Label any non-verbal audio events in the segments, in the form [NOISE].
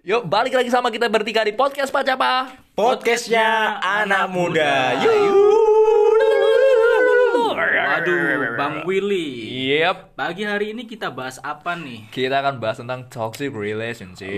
Yuk balik lagi sama kita bertiga di podcast Pacapa Podcastnya anak muda. Yuk. Waduh, Bang Willy. Yep Pagi hari ini kita bahas apa nih? Kita akan bahas tentang toxic relationship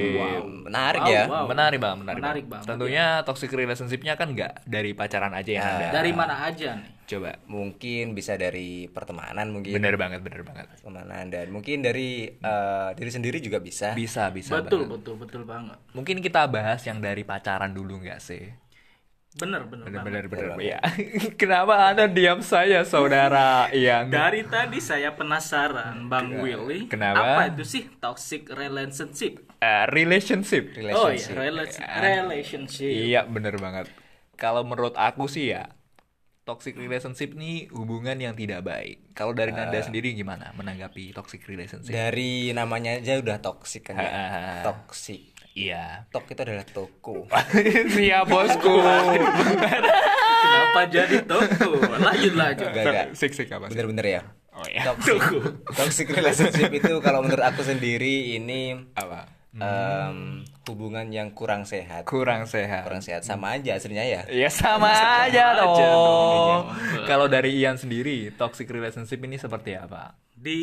Menarik Wow, ya. wow. Menarik bang, menarik, Menarik, bang. Bang. Tentunya toxic relationshipnya kan nggak dari pacaran aja yang Ya. ada Dari mana aja nih? Coba Mungkin bisa dari pertemanan mungkin. Bener banget, bener banget Pertemanan dan mungkin dari eh, diri sendiri juga bisa. Bisa, bisa betul, banget. betul, betul banget. Mungkin kita bahas yang dari pacaran dulu nggak sih? Bener, bener, Bener, banget. bener, bener, ya. Kenapa anda diam saya, saudara Ian? Dari tadi saya penasaran, Bang Willy. Kenapa? Apa itu sih toxic relationship? Eh, relationship. Oh iya, Relationship. relasi- relationship. Iya bener banget. Kalau menurut aku sih ya toxic relationship nih hubungan yang tidak baik. Kalau dari Nanda sendiri gimana menanggapi toxic relationship? Dari namanya aja udah toxic kan ya. Ah. Toxic. Iya. Tok itu adalah toko. Siap [LAUGHS] bosku. Kenapa jadi toko? Lanjut, lanjut. Gak, gak. sik sik apa sih? Bener-bener ya. Oh ya. Toxic, toxic relationship itu kalau menurut aku sendiri ini Apa? em, hubungan yang kurang sehat. Kurang sehat. Kurang sehat sama aja aslinya ya. Ya sama, aja aja dong. dong. Kalau dari Ian sendiri, toxic relationship ini seperti apa? Di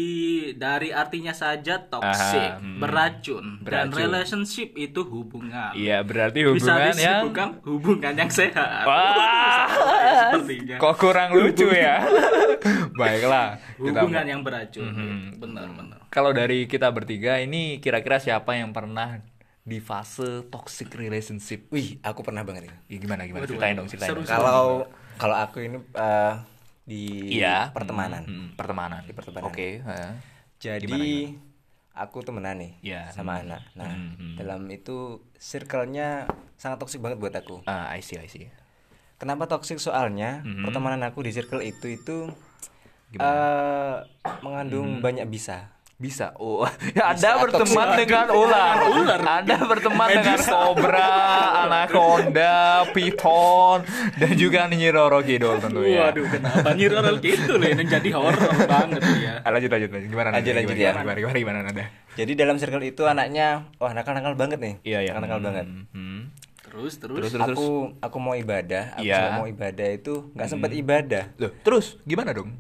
dari artinya saja toxic, Aha, hmm. beracun, dan Beracun. relationship itu hubungan. Iya, berarti Bisa hubungan yang disebutkan hubungan yang sehat. Wah, Sepertinya. kok kurang lucu ya? Baiklah, kita Hubungan yang beracun. Mhm. Benar, benar. Kalau dari kita bertiga ini kira-kira siapa yang pernah di fase toxic relationship? Wih, aku pernah banget ini. Ya, gimana gimana? Waduh, ceritain dong, ceritain Seru, dong. seru. Kalau kalau aku ini eh, di Iya, pertemanan. Hmm, hmm, pertemanan. Di pertemanan. Oke, heeh. Jadi Gimana, aku temenan nih Iya. sama Hmm. anak. Nah, Hmm, hmm. dalam itu circle-nya sangat toksik banget buat aku. Ah, I see, I see. Kenapa toksik soalnya Hmm. pertemanan aku di circle itu itu eh mengandung banyak bisa. Bisa. Oh, [LAUGHS] ya Bisa Anda berteman dengan [LAUGHS] ular. ular. Anda berteman dengan kobra, [LAUGHS] anaconda, python, dan juga Nyi Roro Kidul tentunya. Waduh, kenapa nyirol gitu loh ini jadi horor banget ya. Ah, lanjut lanjut lanjut. Gimana? Lanjut, lanjut gimana, ya. Gimana gimana gimana, gimana Nanda? Jadi dalam circle itu anaknya wah nakal-nakal banget nih. Iya iya. Nakal-nakal Hmm, banget. hmm. Terus, terus. Terus terus terus. aku aku mau ibadah, aku Iya. mau ibadah itu nggak sempet ibadah Loh, terus gimana dong?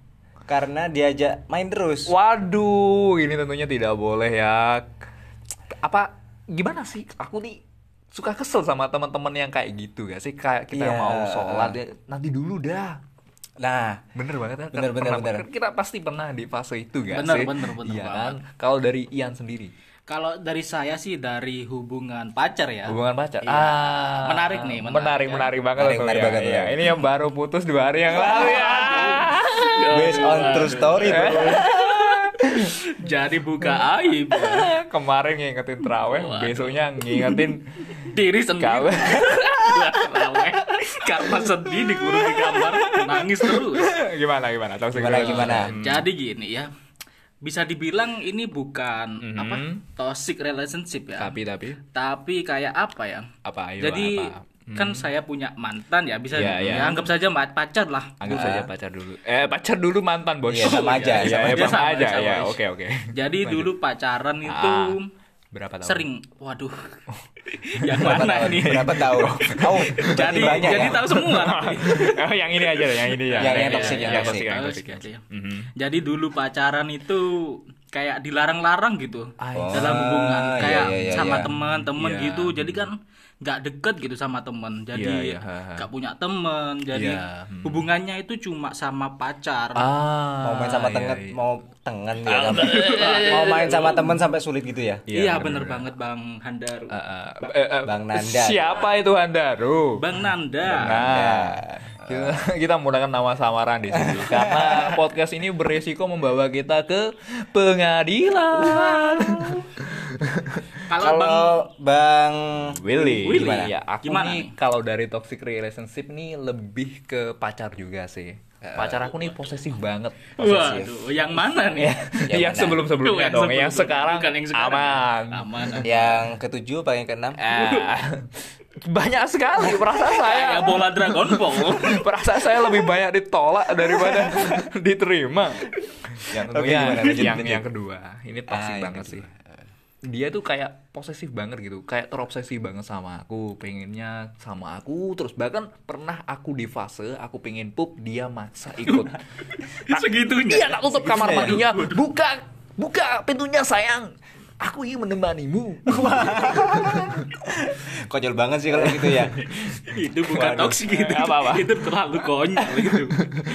Karena diajak main terus. Waduh, ini tentunya tidak boleh ya. Apa gimana sih? Aku nih suka kesel sama teman-teman yang kayak gitu gak sih? Kayak kita Iya. mau sholat ya, nanti dulu dah. Nah, Bener banget kan? Bener, bener, bener. kan Kita pasti pernah di fase itu gak Bener, sih? bener, bener Iya banget. kan? Kalau dari Ian sendiri, Kalau dari saya sih dari hubungan pacar ya. hubungan pacar. Iya. Ah, Menarik nih, menarik, menarik, ya. menarik banget Menarik, menarik ya, banget, iya. ya. Ini yang baru putus dua hari yang lalu ya. Based on true story, bro. [LAUGHS] Jadi buka aib ya. Kemarin ngingetin Waduh. besoknya ngingetin diri sendiri. [LAUGHS] Terawih. Karena sedih dikurung di kamar, nangis terus. gimana gimana? Toxic Gimana, gimana? Jadi gini ya. Bisa dibilang ini bukan Mhm. apa toxic relationship ya. Tapi tapi Tapi kayak apa ya? apa? Ayo, Jadi apa? Kan saya punya mantan ya bisa Iya, iya. ya, anggap saja pacar lah. Anggap Ah. saja pacar dulu. Eh pacar dulu mantan bos. Iya, sama aja, Iya, sama iya, aja. sama Sama aja. Ya oke oke. Jadi Lanjut. dulu pacaran itu Ah, berapa tahun? sering waduh. [LAUGHS] yang Berapa mana tahun? nih? Berapa tahun? Oh, Jadi banyak jadi ya? tahu semua. [LAUGHS] nanti. oh, yang ini aja yang ini ya. Yang- yang ini, toxic, yang gitu ya. Mhm. Jadi dulu pacaran itu kayak dilarang-larang gitu Oh, dalam hubungan iya, kayak iya, iya, sama iya. teman-teman Iya. gitu. Jadi kan nggak deket gitu sama temen Iya, jadi iya, ha, ha. nggak punya temen jadi Iya, hmm. hubungannya itu cuma sama pacar Ah, mau main sama iya, tengen, iya. mau tengen ya. [LAUGHS] mau main sama temen sampai sulit gitu ya. iya, bener, bener, banget bang Handaru Ah, ah. Eh, eh, Bang Nanda. Siapa itu Handaru? bang Nanda Nah, kita, [LAUGHS] kita menggunakan nama samaran di sini karena podcast ini beresiko membawa kita ke pengadilan. [LAUGHS] kalau bang Bang Willy, Willy, gimana? Ya, aku gimana nih nih? kalau dari toxic relationship nih lebih ke pacar juga sih. Pacar aku nih posesif banget. waduh yang mana nih [LAUGHS] yang mana? sebelum sebelumnya Yang dong, sebelum- yang sekarang, bukan yang sekarang. aman. aman yang ketujuh paling keenam. Ah, banyak sekali perasaan saya. kayak bola Dragon Ball [LAUGHS] perasaan saya lebih banyak ditolak daripada [LAUGHS] diterima. Yang tentunya gimana? Lanjut, yang lanjut. yang kedua, ini toxic Ah, yang banget sih. dia tuh kayak posesif banget gitu kayak terobsesi banget sama aku pengennya sama aku terus bahkan pernah aku di fase aku pengen pup dia maksa ikut [LAUGHS] Segitunya. iya tak tutup kamar Segitunya mandinya buka buka pintunya sayang aku ingin menemanimu [LAUGHS] Konyol banget sih kalau gitu ya. itu bukan Waduh. toksik gitu. Apa-apa? Itu terlalu konyol gitu.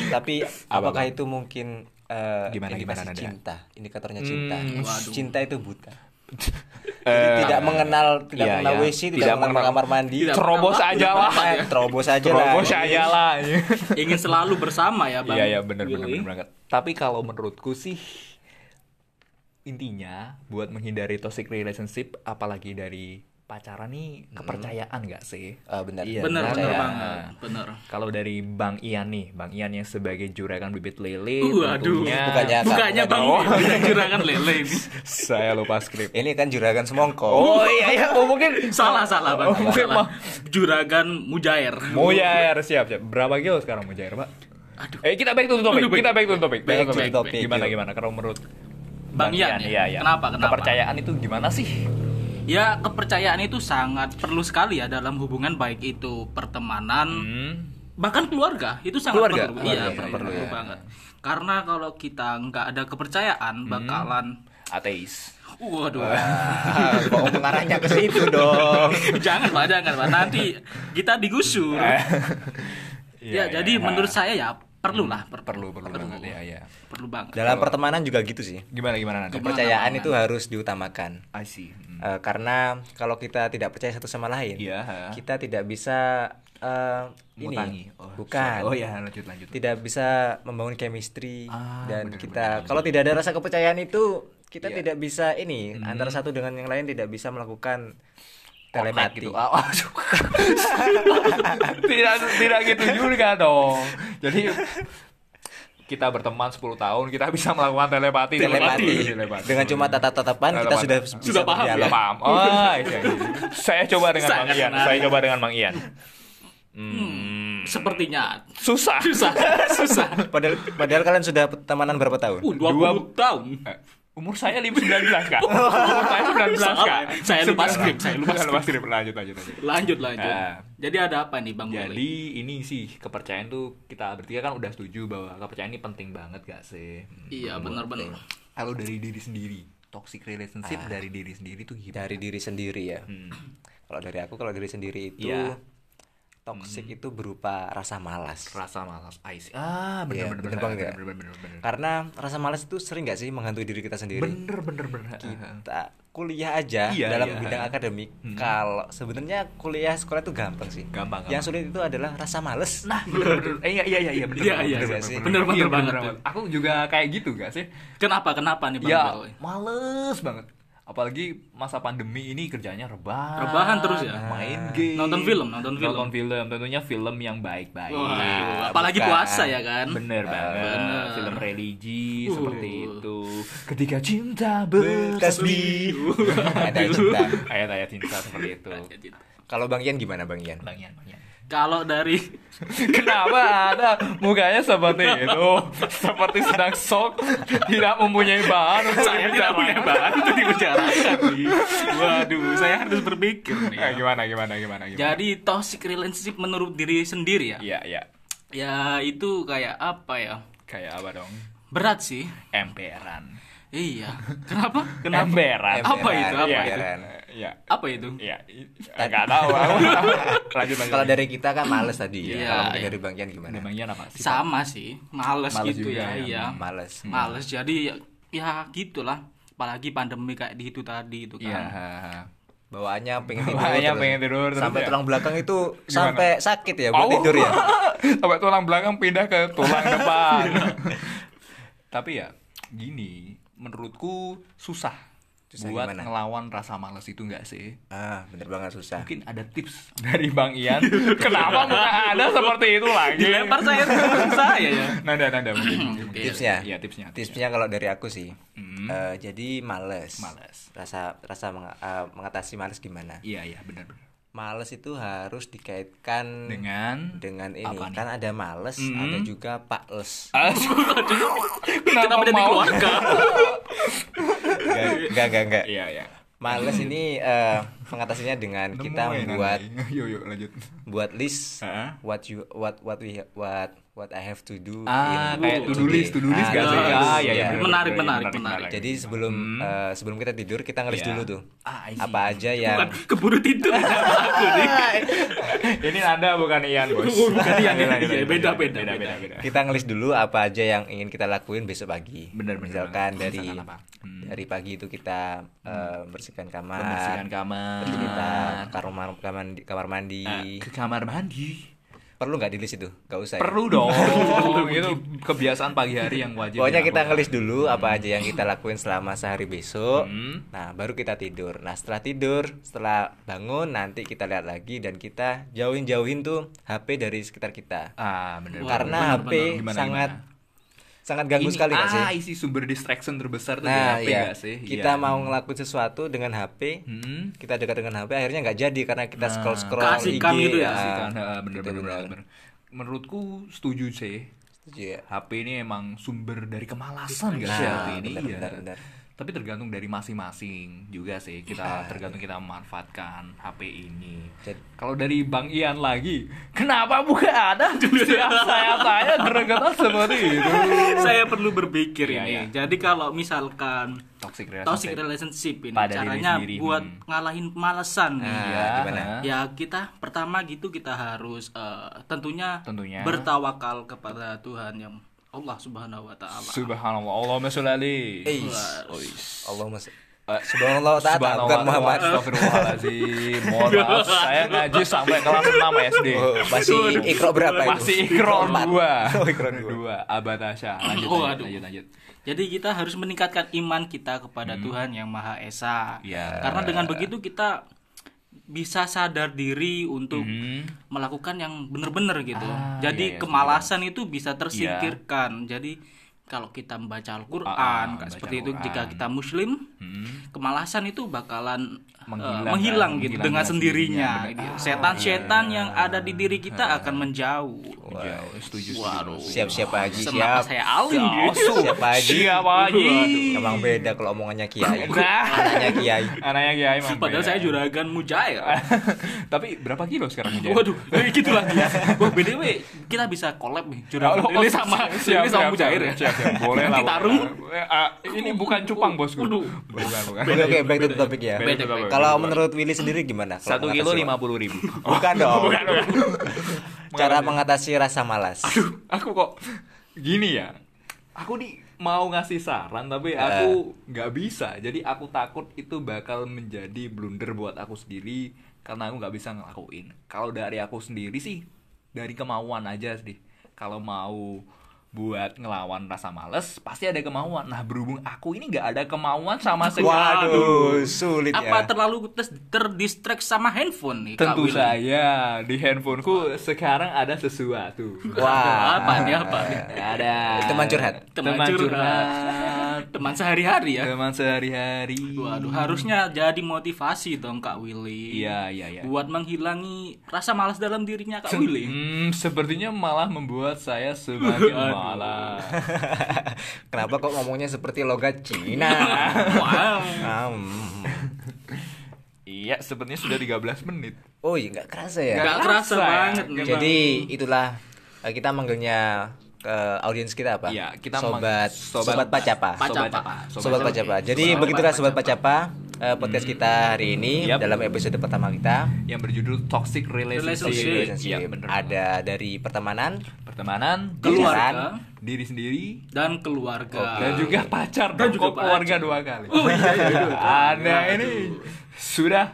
Tapi Apa, apakah Bang? itu mungkin eh, Gimana, indikasi gimana, cinta, indikatornya cinta. Hmm, waduh. Cinta itu buta. [LAUGHS] Eh, tidak mengenal tidak iya, mengenal iya. WC, tidak, Tidak mengenal mengenal- kamar mandi. Tidak. terobos aja lah terobos aja lah. terobos aja lah Ingin selalu bersama ya, Bang. Iya iya benar benar banget. Tapi kalau menurutku sih intinya buat menghindari toxic relationship apalagi dari pacaran nih kepercayaan nggak sih? Eh, benar. Iya, Bener, bener percaya. banget. Bener. Kalau dari Bang Ian nih, Bang Ian yang sebagai juragan bibit lele Waduh. tentunya Bukannya Bukannya Bukan. Bang Oh. Willy, juragan lele ini. [LAUGHS] saya lupa skrip. Ini kan juragan semongko. Oh iya iya, oh, mungkin Salah salah Bang. Oh, mungkin Salah. mah. Juragan Mujair. Mujair siap siap. Berapa kilo sekarang Mujair, Pak? Aduh. Eh kita back to the topic. Aduh, baik. Kita back to the topic. Back to Back the to the topic. topic, Gimana gimana kalau menurut Bang Ian ya? Iya, iya. Kenapa, kenapa? Kepercayaan itu gimana sih? Ya kepercayaan itu sangat perlu sekali ya dalam hubungan baik itu pertemanan Hmm. bahkan keluarga itu sangat Keluarga? perlu. Keluarga, iya, iya, perlu, perlu perlu ya. banget. Karena kalau kita nggak ada kepercayaan bakalan Ateis. waduh. Ah, kok mengarahnya ke situ [LAUGHS] dong. jangan Pak, jangan Pak. Nanti kita digusur. Iya, ya, jadi menurut saya ya perlu lah, per- perlu perlu banget ya ya. Perlu banget. Dalam pertemanan juga gitu sih. Gimana gimana nanti? Kepercayaan itu harus diutamakan. I see. Hmm. Eh, karena kalau kita tidak percaya satu sama lain, Iya, ha. kita tidak bisa eh, ini. Oh, bukan. Oh ya, lanjut lanjut. Tidak bisa membangun chemistry Ah, dan benar, kita benar. kalau tidak ada rasa kepercayaan itu kita Iya. tidak bisa ini Hmm. antara satu dengan yang lain tidak bisa melakukan Connect telepati. gitu. Ah, [LAUGHS] tidak tidak gitu juga dong. Jadi kita berteman 10 tahun, kita bisa melakukan telepati. Telepati. Telepati. Dengan cuma tatap-tatapan kita Telepati. sudah bisa Sudah paham ya? paham. Oh, iya, iya. Saya coba dengan Sangat Bang Ian. menarik. Saya coba dengan Bang Ian. Hmm. Sepertinya Susah. susah, susah. Padahal, padahal kalian sudah temanan berapa tahun? Uh, 20 tahun. Umur saya 19 kak [LAUGHS] Umur saya 19 Salah. kak Saya lupa skrip, saya lupa lupa skrip Lanjut lanjut lanjut Lanjut lanjut. Ah. Jadi ada apa nih Bang? Jadi ini sih kepercayaan tuh kita bertiga kan udah setuju bahwa kepercayaan ini penting banget gak sih? Hmm. Iya benar-benar. Kalau dari diri sendiri, toxic relationship Ah. dari diri sendiri tuh gimana? Dari diri sendiri ya. Hmm. Kalau dari aku kalau diri sendiri itu Iya. Toxic itu berupa rasa malas. Rasa malas, I see. Ah, Iya, bener bener bener bener banget bener ya. bener bener bener. Karena rasa malas itu sering gak sih menghantui diri kita sendiri? Bener bener bener. Kita kuliah aja Iya, dalam iya. bidang akademik. Hmm. Kalau sebenarnya kuliah sekolah itu gampang sih. Gampang, Yang sulit itu adalah rasa males. Nah, bener bener. Eh, iya iya iya iya bener. Iya, bener, iya, bener, iya bener, sih. bener. Bener, bener Iya, banget tuh. Aku juga kayak gitu gak sih? Kenapa kenapa nih Bang Ya, Willy? males banget. Apalagi masa pandemi ini kerjanya rebahan. Rebahan terus ya? Main game. Nonton film, nonton film. Nonton film, tentunya film yang baik-baik. Wah, apalagi bukan. puasa ya kan? Bener banget. bener. Film religi Uh. seperti itu. Ketika cinta Bertasbih. bertasbih. [LAUGHS] Ada cinta. Ayat-ayat cinta seperti itu. Kalau Bang Ian gimana Bang Ian? Bang Ian, Bang Ian. Kalau dari [LAUGHS] Kenapa ada mukanya seperti itu? Seperti sedang shock, tidak mempunyai bahan untuk saya tidak punya bahan untuk dibicarakan nih. Waduh, saya harus berpikir nih. Eh, gimana gimana gimana gimana? Jadi toxic relationship menurut diri sendiri ya? Iya, iya. Ya itu kayak apa ya? Kayak apa dong? Berat sih. Emperan. Iya. Kenapa? Kenapa? Emperan. Apa itu? Apa Iya, itu? Iya. Apa itu? Iya, enggak [LAUGHS] tahu. lanjut lanjut. Kalau dari kita kan males tadi. Iya, Kalau mungkin iya. dari Bang Ian gimana? Bang Ian apa sih? Sama sih, males, Males gitu ya, ya. iya. Males. Males. Jadi ya, ya gitulah. Apalagi pandemi kayak di itu tadi itu Iya. kan. Bawaannya pengen tidur. Bawaannya terus. pengen tidur terus Sampai ya? tulang belakang itu Gimana? sampai sakit ya buat Oh. tidur ya. [LAUGHS] Sampai tulang belakang pindah ke tulang depan. [LAUGHS] Tapi ya gini, menurutku susah, Susah buat gimana? ngelawan rasa malas itu enggak sih? Ah, bener banget susah. Mungkin ada tips dari Bang Ian. [LAUGHS] Kenapa muka Anda seperti itu lagi? Dilempar saya [LAUGHS] saya ya. Nada nada mungkin. mungkin, mungkin. Tipsnya? Iya, tipsnya. Tipsnya kalau dari aku sih, Hmm. eh, jadi males. Males. Rasa rasa meng- eh, mengatasi males gimana? Iya, iya, benar benar. Males itu harus dikaitkan Dengan dengan ini. Apa nih? Kan ada males, Hmm. ada juga pakles. Kenapa jadi keluarga? Enggak, enggak, enggak. Iya, iya. Males ini eh, mengatasinya dengan kita membuat nanti. [LAUGHS] Yuk yuk lanjut. buat list Heeh. what you what what we what what I have to do Ah, in kayak to do list, to do list Ah, gak sih? to do Ah, list, iya, ya. iya, bener, Menarik, menarik, menarik. Jadi sebelum eh, sebelum kita tidur kita ngelis Iya. dulu tuh Ah, I see. apa aja yang Bukan keburu tidur [LAUGHS] aku nih. [LAUGHS] Ini Nanda bukan Ian, Bos. Bukan Ian, [LAUGHS] iya, lanjut, beda, beda, beda, beda. beda. kita ngelis dulu apa aja yang ingin kita lakuin besok pagi. Bener, bener Misalkan dari? Hmm. dari pagi itu kita eh, bersihkan kamar, Membersihkan kamar. kita kamar kamar mandi, kamar mandi. Ah, ke kamar mandi. Perlu nggak di list itu? Gak usah. Ya? Perlu dong. [LAUGHS] itu kebiasaan pagi hari yang wajib. Pokoknya kita ngelis dulu apa aja yang kita lakuin selama sehari besok. Hmm. Nah, baru kita tidur. Nah, setelah tidur, setelah bangun nanti kita lihat lagi dan kita jauhin-jauhin tuh HP dari sekitar kita. Ah, bener. Wah, Karena benar, HP benar. Gimana, sangat gimana? Sangat ganggu Ini- sekali nggak sih? Ah, isi sumber distraction terbesar tuh Nah, di HP iya. nggak sih? Kita Iya. mau ngelakuin sesuatu dengan HP, Hmm. kita dekat dengan HP akhirnya nggak jadi karena kita Nah, scroll scroll keasikan gitu ya, Kasihkan, ah, bener, gitu, bener, bener, bener. Menurutku setuju sih. Setuju ya. HP ini emang sumber dari kemalasan gak Nah, sih HP ini? benar, Iya. benar, benar. Tapi tergantung dari masing-masing juga sih. Kita Ah, tergantung kita memanfaatkan HP ini. Jadi- Kalau dari Bang Ian lagi, kenapa bukan ada? [LAUGHS] Setiap saya tanya gregetan seperti itu. Saya perlu berpikir Iya, ini. iya. Jadi kalau misalkan Toxic relationship. toxic relationship ini Pada diri caranya sendiri, buat hmm. ngalahin malesan nih. Nah, gimana? ah. Ya kita pertama gitu kita harus eh, tentunya, Tentunya. bertawakal kepada Tuhan yang Allah Subhanahu wa taala. Subhanallah, Allahumma sholli alaihi. Eish. Oish. Allah mas Eh, Subhanallah ta'ala Subhanallah, bukan Muhammad. Astagfirullahaladzim. Mohon maaf, saya ngaji sampai kelas 6 SD. Oh, masih ikro berapa itu? Masih ikro Empat. 2. Oh, ikro dua. dua. Abatasya. Lanjut, Oh, lanjut, lanjut, lanjut. Jadi kita harus meningkatkan iman kita kepada Tuhan yang Maha Esa. Hmm. Iya. Karena dengan begitu kita bisa sadar diri untuk Hmm. melakukan yang benar-benar gitu. Ah, Jadi iya, iya, kemalasan itu bisa tersingkirkan. Jadi kalau kita membaca Al-Qur'an Ah, ah, seperti itu jika kita muslim, Hmm. kemalasan itu bakalan eh, Menghilang, menghilang kan? gitu Menghilang dengan dengan sendirinya. gitu. benar. Setan-setan yang ada di diri kita akan menjauh. Jauh, setuju, Waduh. Siap-siap Kenapa siap. saya gitu? Siap Haji. Siapa Haji? Emang beda kalau omongannya Kiai. [LAUGHS] Anaknya Kiai. Anaknya Kiai emang Padahal saya juragan mujair. [LAUGHS] Tapi berapa kilo sekarang Mujair? Waduh, eh, gitu lagi [LAUGHS] ya. Wah, BDW kita bisa collab nih juragan Oh, ini sama siap, ini sama siap, mujair ya. siap, siap. Boleh lah. Boleh. Eh, ah, ini bukan cupang bosku. Waduh. Bukan, bukan. Oke back to topic ya. Beda, beda, beda. Kalau menurut Willy sendiri gimana? Satu kilo lima puluh ribu. [LAUGHS] Bukan dong. Bukan, bukan. Cara mengatasi rasa malas. Aduh, aku kok gini ya. Aku nih mau ngasih saran tapi aku nggak bisa. Jadi aku takut itu bakal menjadi blunder buat aku sendiri karena aku nggak bisa ngelakuin. Kalau dari aku sendiri sih dari kemauan aja sih. Kalau mau buat ngelawan rasa males pasti ada kemauan. Nah berhubung aku ini nggak ada kemauan sama sekali. Waduh, sulit Apa ya. terlalu ter terdistract sama handphone nih? Kak Tentu Willy? saya di handphoneku sekarang ada sesuatu. Wah. [LAUGHS] Apa nih apa nih? Ada. Teman curhat. Teman curhat. Teman sehari-hari ya. Teman sehari-hari. Waduh, harusnya jadi motivasi dong Kak Willy. Iya, iya, iya. Buat menghilangi rasa malas dalam dirinya Kak Willy. Hmm, sepertinya malah membuat saya semakin [LAUGHS] malas. [LAUGHS] Kenapa kok ngomongnya seperti logat Cina? [LAUGHS] Wow. Iya, sepertinya sudah 13 menit. Oh iya nggak kerasa ya. Nggak kerasa kerasa ya. banget memang. Jadi itulah eh, kita manggilnya ke audiens kita apa? Iya, kita sobat sobat, sobat- Pacapa. Pacapa. Sobat Pacapa. Jadi Sobat begitulah sobat Pacapa. Eh, podcast kita hari ini Yap. dalam episode pertama kita. Yang berjudul Toxic Relationship. Relationship. Relationship. Iya, bener. Ada dari pertemanan, pertemanan, Keluarga. pacaran, diri sendiri, dan keluarga. dan juga pacar Dan dong. juga Kok keluarga dua kali. Oh iya, iya, iya. Anda ini sudah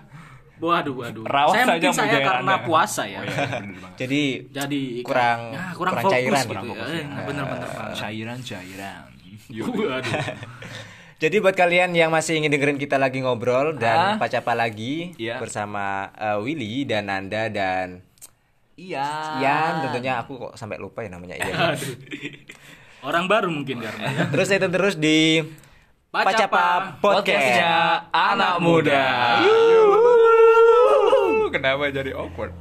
Waduh, waduh. Rawas saya saja mungkin saya karena Anda. puasa ya. Oh, iya, jadi Jadi Kurang- ya, kurang, kurang fokus cairan, gitu kurang ya. fokus ya. Bener-bener. cairan-cairan. Waduh. [LAUGHS] Jadi buat kalian yang masih ingin dengerin kita lagi ngobrol dan Ah. pacapa lagi Iya. bersama eh, Willy dan Nanda dan Iya. Ian tentunya aku kok sampai lupa ya namanya Ian. [LAUGHS] Aduh. Orang baru mungkin karena ya. terus itu terus di Pacapa Podcast. Podcastnya anak muda. Kenapa jadi awkward?